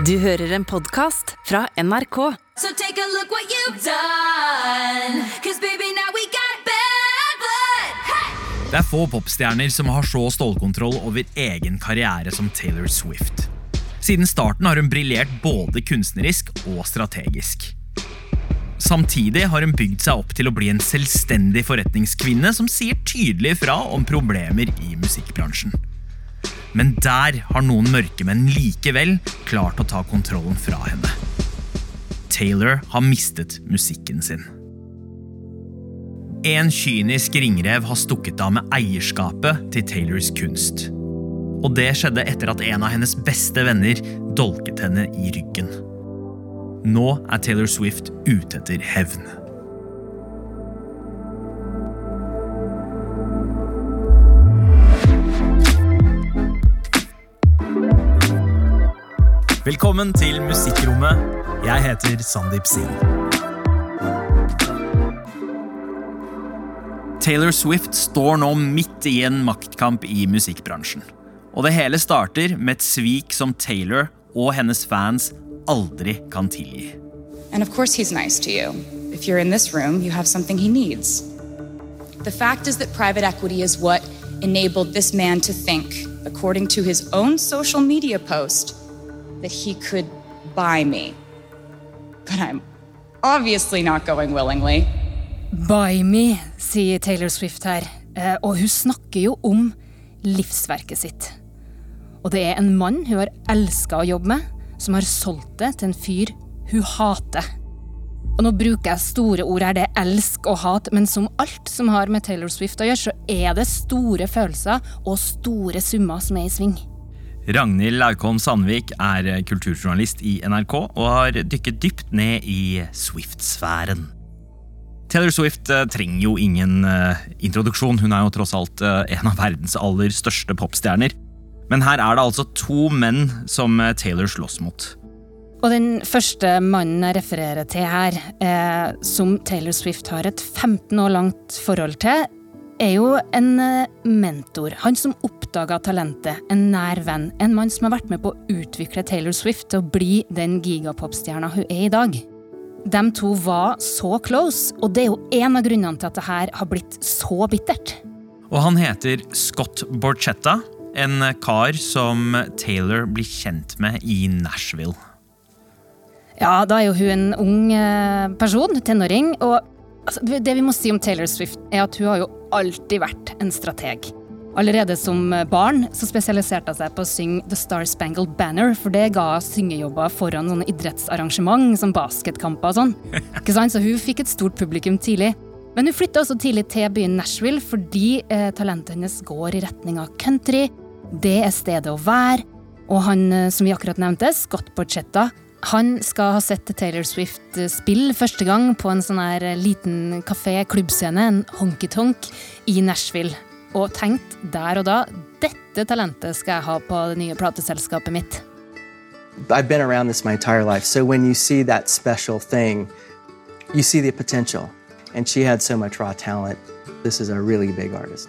Du hører en podkast fra NRK. So take a look what you've done. Cause baby, now we got bad blood. Hey! Det er få popstjerner som har så stålkontroll over egen karriere som Taylor Swift. Siden starten har hun briljert både kunstnerisk og strategisk. Samtidig har hun bygd seg opp til å bli en selvstendig forretningskvinne som sier tydelig fra om problemer i musikkbransjen. Men der har noen mørkemenn likevel klart å ta kontrollen fra henne. Taylor har mistet musikken sin. En kynisk ringrev har stukket av med eierskapet til Taylors kunst. Og det skjedde etter at en av hennes beste venner dolket henne i ryggen. Nå er Taylor Swift ute etter hevn. Velkommen til Musikkrommet. Jeg heter Sandeep Singh. Taylor Swift står nå midt i en maktkamp i musikkbransjen. Og det hele starter med et svik som Taylor og hennes fans aldri kan tilgi. And of course, he's nice to you. If you're in this room, you have something he needs. The fact is that private equity is what enabled this man to think, according to his own social media post, that he could buy me. But I'm obviously not going willingly. Buy me, sier Taylor Swift her. Eh, Og hun snakker jo om livsverket sitt. Og det er en mann hun har elska å jobbe med, som har solgt det til en fyr hun hater. Og nå bruker jeg store ord her, det er elsk og hat, men som alt som har med Taylor Swift å gjøre, så er det store følelser og store summer som er i sving. Ragnhild Laukholm Sandvik er kulturjournalist i NRK og har dykket dypt ned i Swift-sfæren. Taylor Swift eh, trenger jo ingen eh, introduksjon, hun er jo tross alt eh, en av verdens aller største popstjerner. Men her er det altså to menn som Taylor slåss mot. Og den første mannen jeg refererer til her, eh, som Taylor Swift har et 15 år langt forhold til, er jo en eh, mentor. Han som oppdaga talentet, en nær venn. En mann som har vært med på å utvikle Taylor Swift til å bli den gigapopstjerna hun er i dag. De to var så close, og det er jo en av grunnene til at det her har blitt så bittert. Og han heter Scott Borchetta, en kar som Taylor blir kjent med i Nashville. Ja, da er jo hun en ung eh, person, tenåring, og altså, det det vi må si om Taylor Swift, er at hun har jo alltid vært en strateg. Allerede som barn så spesialiserte hun seg på å synge The Star Spangled Banner, for det ga syngejobber foran sånne idrettsarrangement som basketkamper og sånn. Ikke sant? Så hun fikk et stort publikum tidlig. Men hun flytta også tidlig til byen Nashville fordi eh, talentet hennes går i retning av country. Det er stedet å være. Og han eh, som vi akkurat nevnte, Scott Borchetta, han skal ha sett Taylor Swift eh, spille første gang på en sånn her eh, liten kafé-klubbscene, en honky-tonk, i Nashville. Og tenkt der og da dette talentet skal jeg ha på det nye plateselskapet mitt. I've been around this my entire life. So when you see that special thing, you see the potential. And she had so much raw talent. This is a really big artist.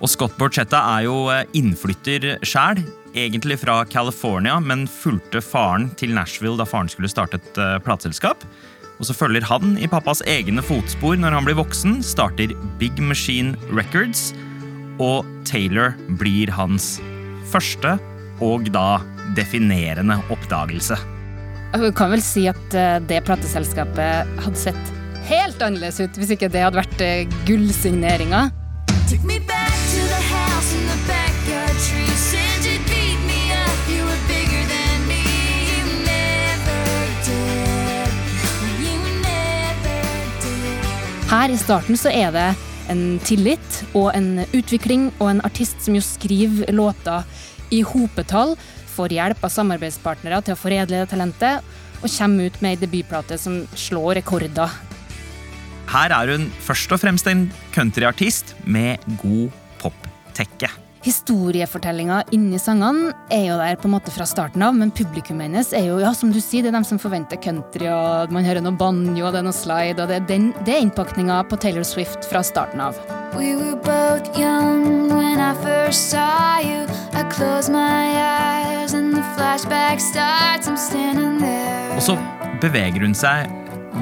Og Scott Borchetta er jo eh, innflytter sjæl, egentlig fra California, men fulgte faren til Nashville da faren skulle starte et uh, plateselskap. Og så følger han i pappas egne fotspor når han blir voksen, starter Big Machine Records, og Taylor blir hans første og da definerende oppdagelse. Jeg kan vel si at eh, det plateselskapet hadde sett helt annerledes ut hvis ikke det hadde vært eh, gullsigneringa. Took me back to the house in the backyard Her i starten så er det en tillit og en utvikling og en artist som jo skriver låter i hopetall, får hjelp av samarbeidspartnere til å foredle talentet, og kommer ut med ei debutplate som slår rekorder. Her er hun først og fremst en countryartist med god poptekke. Historiefortellinga inni sangene er jo der på en måte fra starten av, men publikum hennes er jo, ja, som du sier, det er dem som forventer country, og man hører noe banjo, og det er noe slide, og det er, den, det er innpakninga på Taylor Swift fra starten av. We were both young when I first saw you. I close my eyes and the flashback starts, I'm standing there. Og så beveger hun seg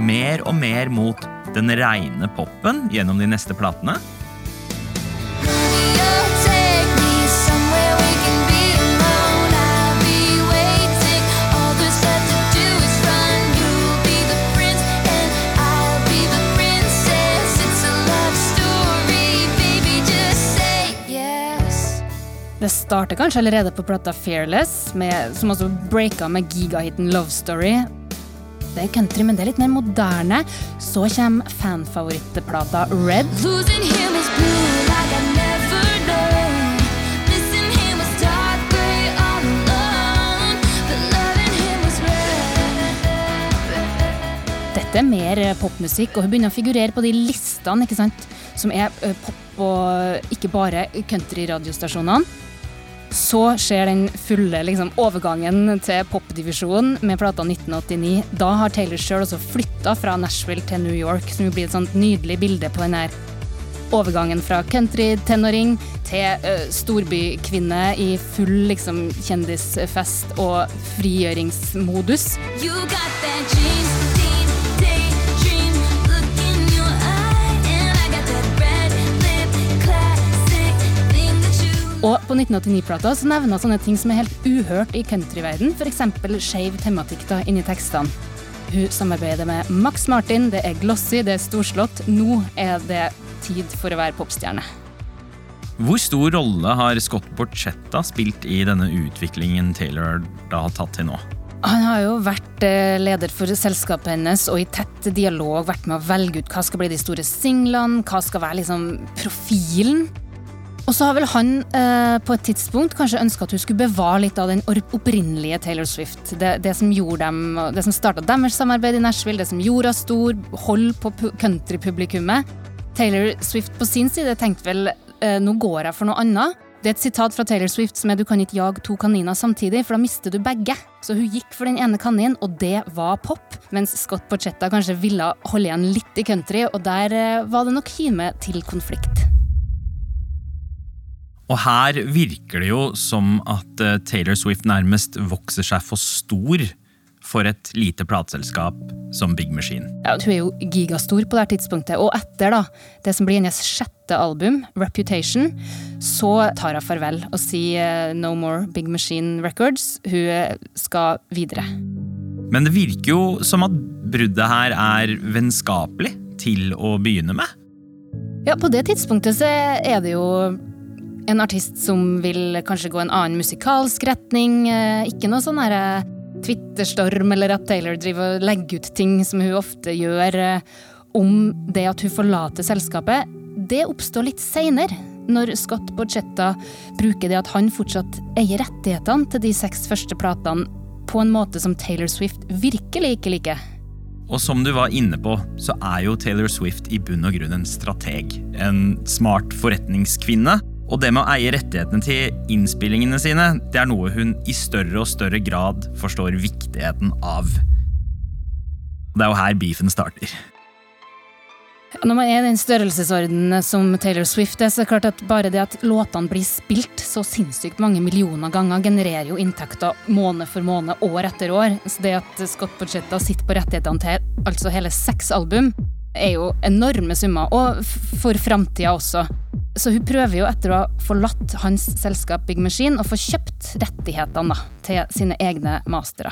mer og mer mot den reine popen gjennom de neste platene. Det starter kanskje allerede på plata Fearless, med, som også breaka med gigahiten Love Story. Det er country, men det er litt mer moderne. Så kommer fanfavorittplata Red. Dette er mer eh, popmusikk, og hun begynner å figurere på de listene ikke sant? som er eh, pop og ikke bare countryradiostasjonene. Så skjer den fulle liksom, overgangen til popdivisjonen med plata 1989. Da har Taylor sjøl også flytta fra Nashville til New York, som blir et sånt nydelig bilde på den her overgangen fra country-tenåring til uh, storbykvinne i full liksom, kjendisfest og frigjøringsmodus. You got that Og på 1989-plata så nevner sånne ting som er helt uhørt i countryverden, f.eks. skeiv tematikk da inni tekstene. Hun samarbeider med Max Martin, det er glossy, det er storslått. Nå er det tid for å være popstjerne. Hvor stor rolle har Scott Borchetta spilt i denne utviklingen Taylor da har tatt til nå? Han har jo vært eh, leder for selskapet hennes og i tett dialog vært med å velge ut hva skal bli de store singlene, hva skal være liksom profilen. Og så har vel han eh, på et tidspunkt kanskje ønska at hun skulle bevare litt av den opprinnelige Taylor Swift. Det, det som gjorde dem, det som starta deres samarbeid i Nashville, det som gjorde henne stor, hold på pu- countrypublikummet. Taylor Swift på sin side tenkte vel eh, nå går jeg for noe annet. Det er et sitat fra Taylor Swift som er du kan ikke jage to kaniner samtidig, for da mister du begge. Så hun gikk for den ene kaninen, og det var pop. Mens Scott Borchetta kanskje ville holde igjen litt i country, og der eh, var det nok kime til konflikt. Og her virker det jo som at eh, Taylor Swift nærmest vokser seg for stor for et lite plateselskap som Big Machine. Ja, hun er jo gigastor på det her tidspunktet, og etter da, det som blir hennes sjette album, Reputation, så tar hun farvel og sier eh, no more Big Machine Records. Hun eh, skal videre. Men det virker jo som at bruddet her er vennskapelig til å begynne med. Ja, på det tidspunktet så er det jo en artist som vil kanskje gå en annen musikalsk retning. eh, Ikke noe sånn herre Twitterstorm eller at Taylor driver og legger ut ting som hun ofte gjør eh, om det at hun forlater selskapet. Det oppstår litt seinere, når Scott Borchetta bruker det at han fortsatt eier rettighetene til de seks første platene på en måte som Taylor Swift virkelig ikke liker. Og som du var inne på, så er jo Taylor Swift i bunn og grunn en strateg. En smart forretningskvinne. Og det med å eie rettighetene til innspillingene sine, det er noe hun i større og større grad forstår viktigheten av. Det er jo her beefen starter. Når man er i den størrelsesordenen som Taylor Swift er, så er det klart at bare det at låtene blir spilt så sinnssykt mange millioner ganger, genererer jo inntekter måned for måned, år etter år. Så det at Scott Budsjetta sitter på rettighetene til altså hele seks album, er jo enorme summer. Og for framtida også. Så hun prøver jo etter å ha forlatt hans selskap Big Machine, å få kjøpt rettighetene da, til sine egne mastere.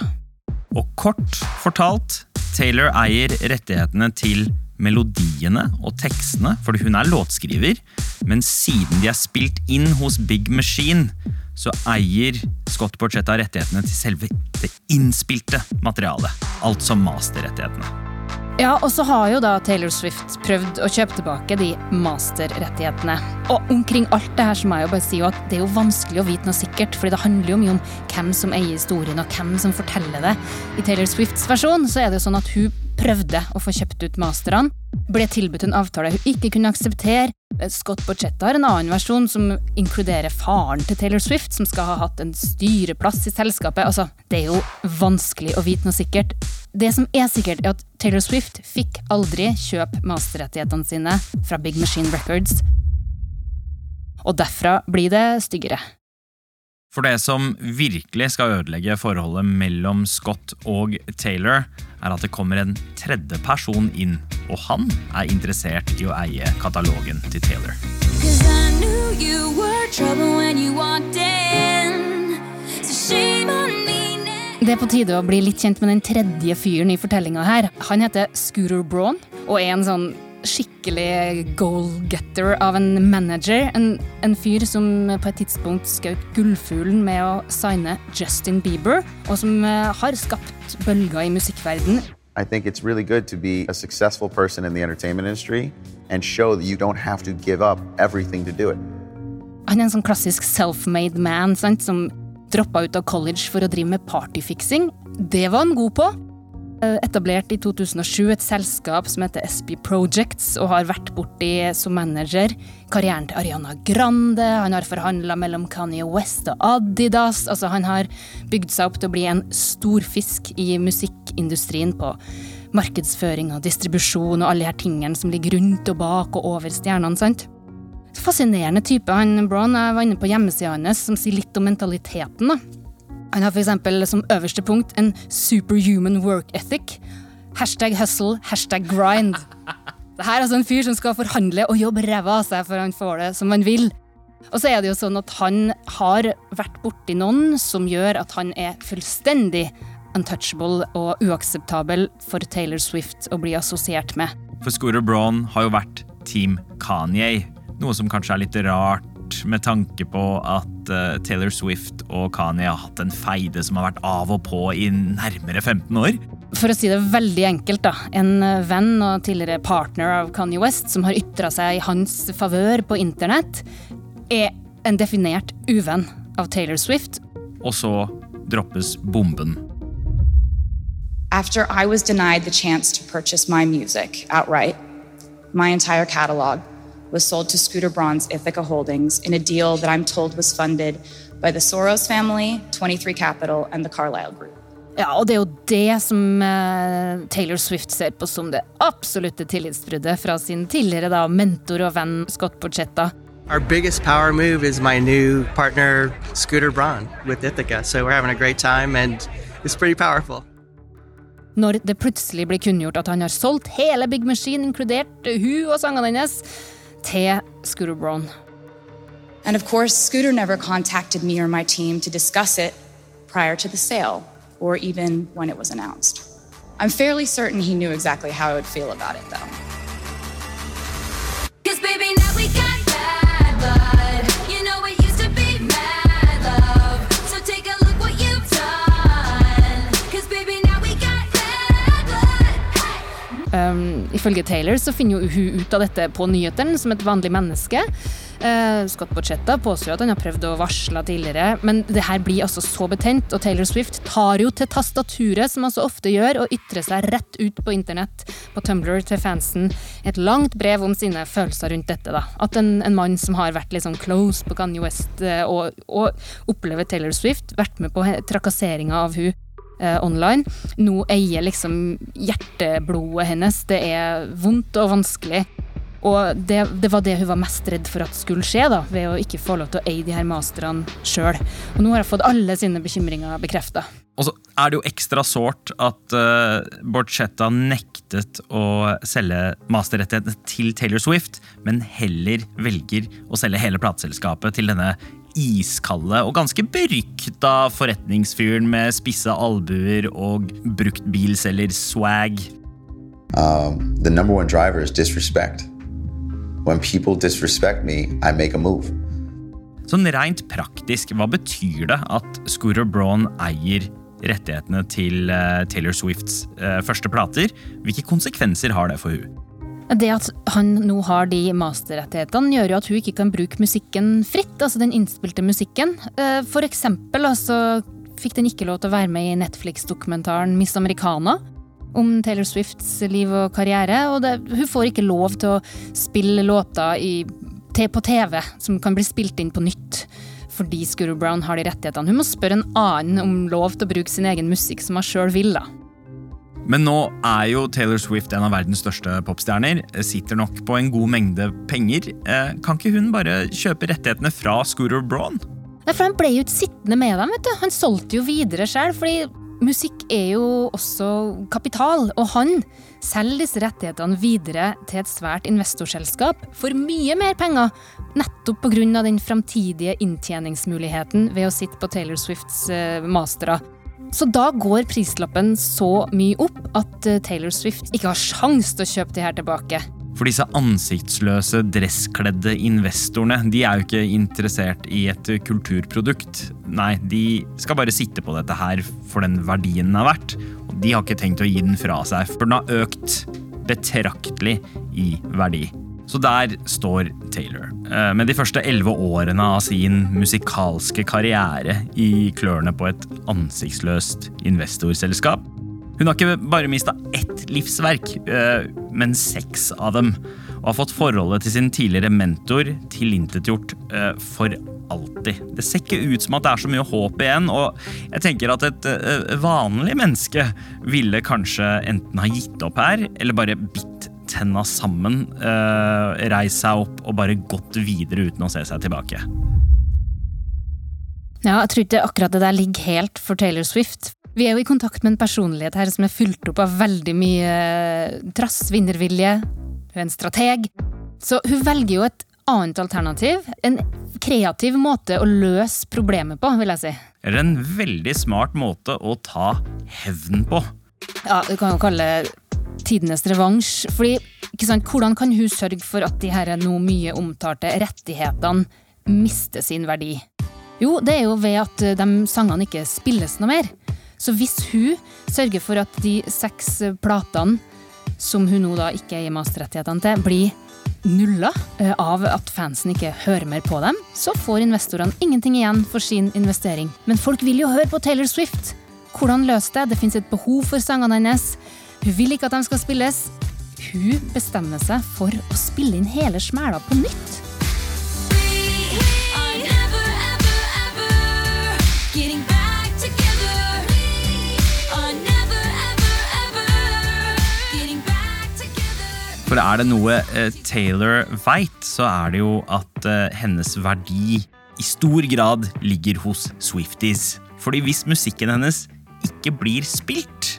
Og kort fortalt, Taylor eier rettighetene til melodiene og tekstene, fordi hun er låtskriver, men siden de er spilt inn hos Big Machine, så eier Scott Borchetta rettighetene til selve det innspilte materialet, altså masterrettighetene. Ja, og så har jo da Taylor Swift prøvd å kjøpe tilbake de masterrettighetene. Og omkring alt det her så må jeg jo bare si at det er jo vanskelig å vite noe sikkert, fordi det handler jo mye om hvem som eier historien, og hvem som forteller det. I Taylor Swifts versjon så er det jo sånn at hun prøvde å få kjøpt ut masterne, ble tilbudt en avtale hun ikke kunne akseptere. Scott Borchetta har en annen versjon som inkluderer faren til Taylor Swift, som skal ha hatt en styreplass i selskapet. Altså, det er jo vanskelig å vite noe sikkert. Det som er sikkert, er at Taylor Swift fikk aldri kjøpe masterrettighetene sine fra Big Machine Records. Og derfra blir det styggere. For det som virkelig skal ødelegge forholdet mellom Scott og Taylor, er at det kommer en tredje person inn, og han er interessert i å eie katalogen til Taylor. Cause I knew you were trouble when you walked in. So shame on me. Det er på tide å bli litt kjent med den tredje fyren i fortellinga her. Han heter Scooter Braun og er en sånn skikkelig goal-getter av en manager. En, en fyr som på et tidspunkt skjøt gullfuglen med å signe Justin Bieber, og som eh, har skapt bølger i musikkverden. I think it's really good to be a successful person in the entertainment industry and show that you don't have to give up everything to do it. Han er en sånn klassisk self-made man sant, som droppa ut av college for å drive med partyfiksing. Det var han god på. Eh, Etablert i 2007 et selskap som heter SB Projects, og har vært borti som manager karrieren til Ariana Grande. Han har forhandla mellom Kanye West og Adidas. Altså, han har bygd seg opp til å bli en storfisk i musikkindustrien på markedsføring og distribusjon og alle de her tingene som ligger rundt og bak og over stjernene. sant? Fascinerende type. han Brown. jeg var inne på hjemmesida hans, som sier litt om mentaliteten. da. Han har eksempel som øverste punkt en superhuman work ethic. Hashtag hustle, hashtag grind. Det her er altså en fyr som skal forhandle og jobbe ræva av seg for han får det som han vil. Og så er det jo sånn at han har vært borti noen som gjør at han er fullstendig untouchable og uakseptabel for Taylor Swift å bli assosiert med. For Scooter Braun har jo vært Team Kanye, noe som kanskje er litt rart med tanke på at eh, Taylor Swift og Kanye har hatt en feide som har vært av og på i nærmere 15 år. For å si det veldig enkelt, da. En eh, venn og tidligere partner av Kanye West som har ytra seg i hans favør på internett, er en definert uvenn av Taylor Swift. Og så droppes bomben. After I was denied the chance to purchase my music outright, my entire catalog was sold to Scooter Braun's Ithaca Holdings in a deal that I'm told was funded by the Soros family, 23 Capital, and the Carlyle Group. Ja, og det er jo det som eh, Taylor Swift ser på som det absolutte tillitsbruddet fra sin tidligere da, mentor og venn Scott Porchetta. Our biggest power move is my new partner, Scooter Braun, with Ithaca. So we're having a great time, and it's pretty powerful. Når det plutselig blir kunngjort at han har solgt hele Big Machine, inkludert hun og sangene hennes, til Scooter Braun. And of course, Scooter never contacted me or my team to discuss it prior to the sale or even when it was announced. I'm fairly certain he knew exactly how I would feel about it, though. Um, ifølge Taylor så finner jo hun ut av dette på nyhetene som et vanlig menneske. Uh, Scott Borchetta påstår at han har prøvd å varsle tidligere, men det her blir altså så betent, og Taylor Swift tar jo til tastaturet, som han så ofte gjør, og ytrer seg rett ut på internett, på Tumblr til fansen, et langt brev om sine følelser rundt dette. da. At en, en mann som har vært litt sånn close på Kanye West eh, og, og opplever Taylor Swift, vært med på trakasseringa av hun eh, online, nå eier liksom hjerteblodet hennes. Det er vondt og vanskelig. Og det, det var det hun var mest redd for at skulle skje, da, ved å ikke få lov til å eie de her masterne sjøl. Og nå har hun fått alle sine bekymringer bekrefta. Og så er det jo ekstra sårt at uh, Borchetta nektet å selge masterrettighetene til Taylor Swift, men heller velger å selge hele plateselskapet til denne iskalde og ganske berykta forretningsfyren med spisse albuer og bruktbilselger-swag. Um, the number one driver is disrespect. When people disrespect me, I make a move. Sånn rent praktisk, hva betyr det at Scooter Braun eier rettighetene til eh, Taylor Swifts eh, første plater? Hvilke konsekvenser har det for hun? Det at han nå har de masterrettighetene, gjør jo at hun ikke kan bruke musikken fritt. Altså den innspilte musikken. Eh, For eksempel altså, fikk den ikke lov til å være med i Netflix-dokumentaren Miss Americana. Om Taylor Swifts liv og karriere. Og det, hun får ikke lov til å spille låter i, på TV som kan bli spilt inn på nytt. Fordi Scooter Brown har de rettighetene. Hun må spørre en annen om lov til å bruke sin egen musikk som hun sjøl vil. da. Men nå er jo Taylor Swift en av verdens største popstjerner. Sitter nok på en god mengde penger. Eh, Kan ikke hun bare kjøpe rettighetene fra Scooter Braun? Nei, for han ble jo ikke sittende med dem, vet du. Han solgte jo videre sjøl, fordi musikk er jo også kapital, og han selger disse rettighetene videre til et svært investorselskap for mye mer penger, nettopp av den framtidige inntjeningsmuligheten ved å sitte på Taylor Swifts eh, mastere. Så da går prislappen så mye opp at eh, Taylor Swift ikke har sjans til å kjøpe de her tilbake. For disse ansiktsløse, dresskledde investorene de er jo ikke interessert i et kulturprodukt. Nei, de skal bare sitte på dette her for den verdien den er verdt. Og de har ikke tenkt å gi den fra seg, for den har økt betraktelig i verdi. Så der står Taylor. eh, Med de første elleve årene av sin musikalske karriere i klørne på et ansiktsløst investorselskap. Hun har ikke bare mista ett livsverk, eh, men seks av dem. Og har fått forholdet til sin tidligere mentor tilintetgjort eh, for alltid. Det ser ikke ut som at det er så mye håp igjen, og jeg tenker at et vanlig menneske ville kanskje enten ha gitt opp her, eller bare bitt tenna sammen, uh, reist seg opp og bare gått videre uten å se seg tilbake. Ja, jeg tror ikke akkurat det der ligger helt for Taylor Swift. Vi er jo i kontakt med en personlighet her som er fylt opp av veldig mye eh, trass, vinnervilje. Hun er en strateg. Så hun velger jo et annet alternativ. En kreativ måte å løse problemet på, vil jeg si. Eller en veldig smart måte å ta hevn på. Ja, du kan jo kalle tidenes revansj. Fordi, sant, hvordan kan hun sørge for at de her nå mye omtalte rettighetene mister sin verdi? Jo, det er jo ved at eh, de sangene ikke spilles noe mer. Så hvis hun sørger for at de seks platene som hun nå da ikke gir masterrettighetene til, blir nulla eh, av at fansen ikke hører mer på dem, så får investorene ingenting igjen for sin investering. Men folk vil jo høre på Taylor Swift. Hvordan løse det? Det fins et behov for sangene hennes. Hun vil ikke at de skal spilles. Hun bestemmer seg for å spille inn hele smæla på nytt. For er det noe eh, Taylor veit, så er det jo at eh, hennes verdi i stor grad ligger hos Swifties. Fordi hvis musikken hennes ikke blir spilt,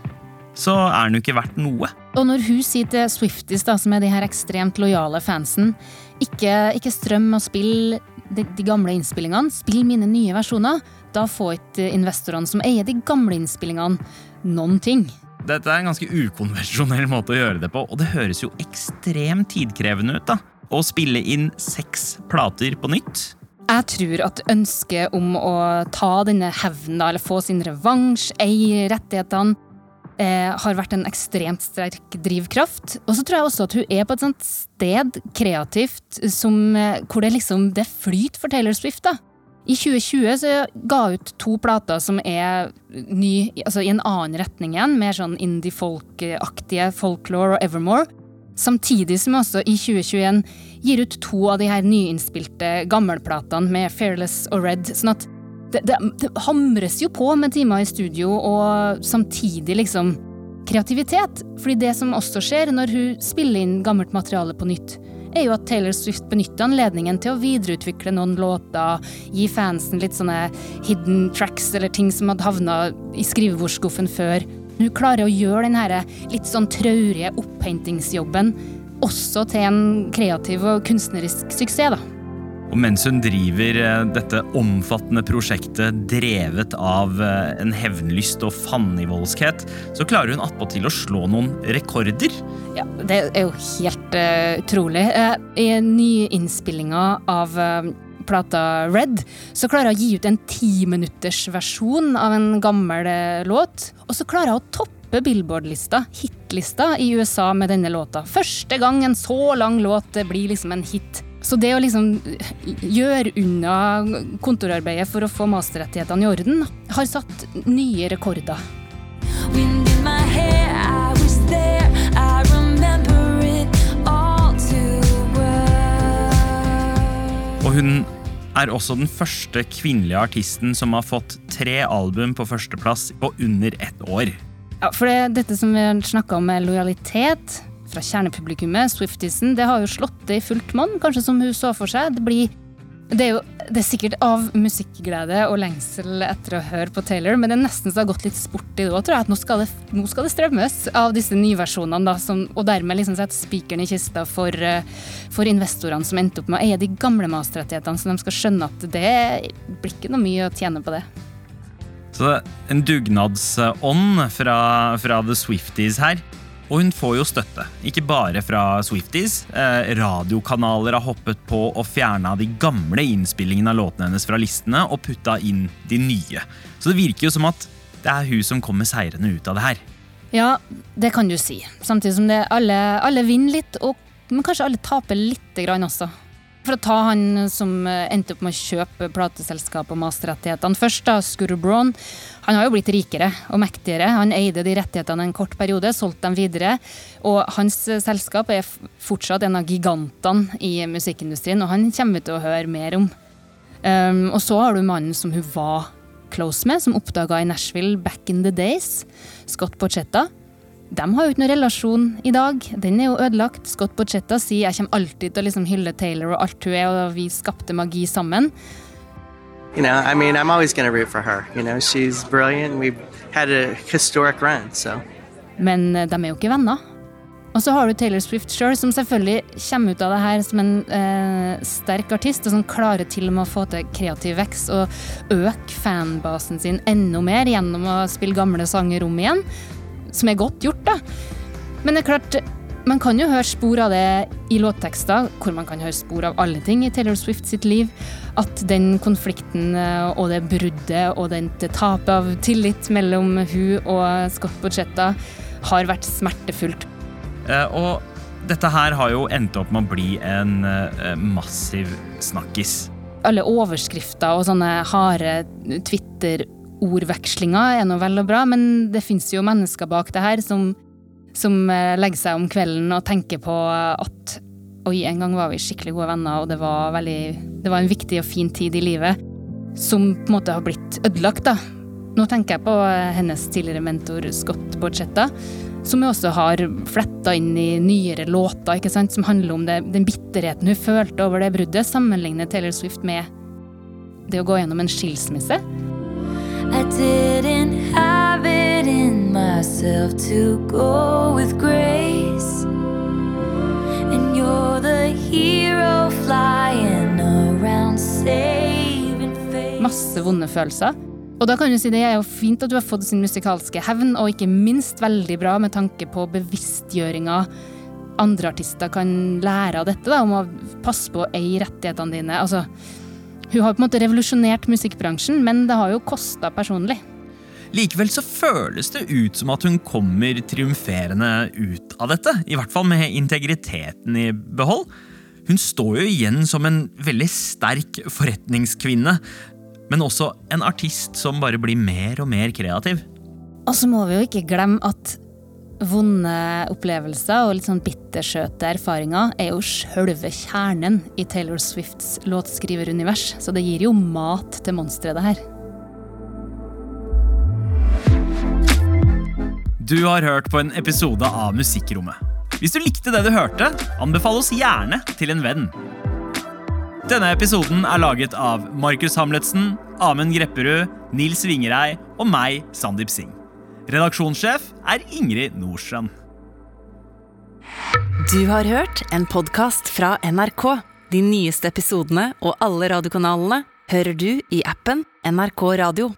så er den jo ikke verdt noe. Og når hun sier til Swifties, da, som er de her ekstremt lojale fansen, ikke, ikke strøm og spill de, de gamle innspillingene, spill mine nye versjoner, da får ikke investorene som eier de gamle innspillingene, noen ting. Dette er en ganske ukonvensjonell måte å gjøre det på, og det høres jo ekstremt tidkrevende ut. da. Å spille inn seks plater på nytt. Jeg tror at ønsket om å ta denne hevnen, eller få sin revansj, eie rettighetene, eh, har vært en ekstremt sterk drivkraft. Og så tror jeg også at hun er på et sånt sted kreativt som, eh, hvor det liksom det flyter for Taylor Swift. da. I 2020 så ga hun ut to plater som er ny, altså i en annen retning igjen, mer sånn indie-folk-aktige folklore og Evermore. Samtidig som hun også i 2021 gir ut to av de her nyinnspilte gammelplatene med Fearless og Red. sånn at det, det, det hamres jo på med timer i studio, og samtidig liksom kreativitet. Fordi det som også skjer når hun spiller inn gammelt materiale på nytt, er jo at Taylor Swift benytter anledningen til å videreutvikle noen låter, gi fansen litt sånne hidden tracks eller ting som hadde havna i skrivebordsskuffen før. Hun klarer å gjøre den litt sånn traurige opphentingsjobben også til en kreativ og kunstnerisk suksess, da. Og mens hun driver eh, dette omfattende prosjektet drevet av eh, en hevnlyst og fandenivoldskhet, så klarer hun attpåtil å slå noen rekorder. Ja, det er jo helt uh, utrolig. Uh, I nyinnspillinga av uh, plata Red, så klarer hun å gi ut en timinuttersversjon av en gammel låt. Og så klarer hun å toppe Billboard-lista, hitlista, i USA med denne låta. Første gang en så lang låt blir liksom en hit. Så det å liksom gjøre unna kontorarbeidet for å få masterrettighetene i orden, har satt nye rekorder. Og hun er også den første kvinnelige artisten som har fått tre album på førsteplass på under ett år. Ja, for det, dette som vi har snakka om med lojalitet fra kjernepublikummet, Swiftisen, det har jo slått det i fullt monn, kanskje som hun så for seg. Det blir Det er jo det er sikkert av musikkglede og lengsel etter å høre på Taylor, men det er nesten så det har gått litt sport i det òg, tror jeg. At nå skal det, nå skal det strømmes av disse nyversjonene, da, som, og dermed liksom sette spikeren i kista for, eh, for investorene som endte opp med å eie de gamle masterrettighetene, så de skal skjønne at det blir ikke noe mye å tjene på det. Så det er en dugnadsånd fra, fra The Swifties her. Og hun får jo støtte, ikke bare fra Swifties. Eh, radiokanaler har hoppet på og fjerna de gamle innspillingene av låtene hennes fra listene og putta inn de nye. Så det virker jo som at det er hun som kommer seirende ut av det her. Ja, det kan du si. Samtidig som det alle, alle vinner litt, og, men kanskje alle taper lite grann også. For å ta han som eh, endte opp med å kjøpe plateselskap og masterrettighetene først, da, Scooter Braun. Han har jo blitt rikere og mektigere. Han eide de rettighetene en kort periode, solgte dem videre. Og hans eh, selskap er fortsatt en av gigantene i musikkindustrien, og han kommer vi til å høre mer om. Um, og så har du mannen som hun var close med, som oppdaga i Nashville back in the days, Scott Borchetta. De har jo ikke noen relasjon i dag. Den er jo ødelagt. Scott Bocchetta sier jeg kommer alltid til å liksom hylle Taylor og alt hun er, og vi skapte magi sammen. You know, I mean, I'm always going to root for her. You know, she's brilliant. We've had a historic run, so. Men eh, de er jo ikke venner. Og så har du Taylor Swift sjøl, som selvfølgelig kommer ut av det her som en eh, sterk artist, og som klarer til og med å få til kreativ vekst og øke fanbasen sin enda mer gjennom å spille gamle sanger om igjen. Som er godt gjort, da. Men det er klart, man kan jo høre spor av det i låttekster, hvor man kan høre spor av alle ting i Taylor Swift sitt liv. At den konflikten eh, og det bruddet og det tapet av tillit mellom hun og Scott Borchetta har vært smertefullt. Eh, og dette her har jo endt opp med å bli en eh, massiv snakkis. Alle overskrifter og sånne harde Twitter-ordvekslinger er nå vel og bra, men det fins jo mennesker bak det her som, som eh, legger seg om kvelden og tenker på at oi, en gang var vi skikkelig gode venner, og det var, veldig, det var en viktig og fin tid i livet som på en måte har blitt ødelagt, da. Nå tenker jeg på eh, hennes tidligere mentor Scott Borchetta, som jo også har fletta inn i nyere låter, ikke sant, som handler om det, den bitterheten hun følte over det bruddet, sammenligner Taylor Swift med det å gå gjennom en skilsmisse. I didn't have it in myself to go with grace. And you're the hero flying around saving face. Masse vonde følelser. Og da kan du si det er jo fint at du har fått sin musikalske hevn, og ikke minst veldig bra med tanke på bevisstgjøringa andre artister kan lære av dette, da, om å passe på å eie rettighetene dine. Altså, hun har på en måte revolusjonert musikkbransjen, men det har jo kosta personlig. Likevel så føles det ut som at hun kommer triumferende ut av dette. I hvert fall med integriteten i behold. Hun står jo igjen som en veldig sterk forretningskvinne, men også en artist som bare blir mer og mer kreativ. Og så må vi jo ikke glemme at vonde opplevelser og litt sånn bittersøte erfaringer er jo sjølve kjernen i Taylor Swifts låtskriverunivers, så det gir jo mat til monsteret, det her. Du har hørt på en episode av Musikkrommet. Hvis du likte det du hørte, anbefal oss gjerne til en venn. Denne episoden er laget av Markus Hamletsen, Amund Grepperud, Nils Vingerei og meg, Sandeep Singh. Redaksjonssjef er Ingrid Nordstrand. Du har hørt en podkast fra NRK. De nyeste episodene og alle radiokanalene hører du i appen NRK Radio.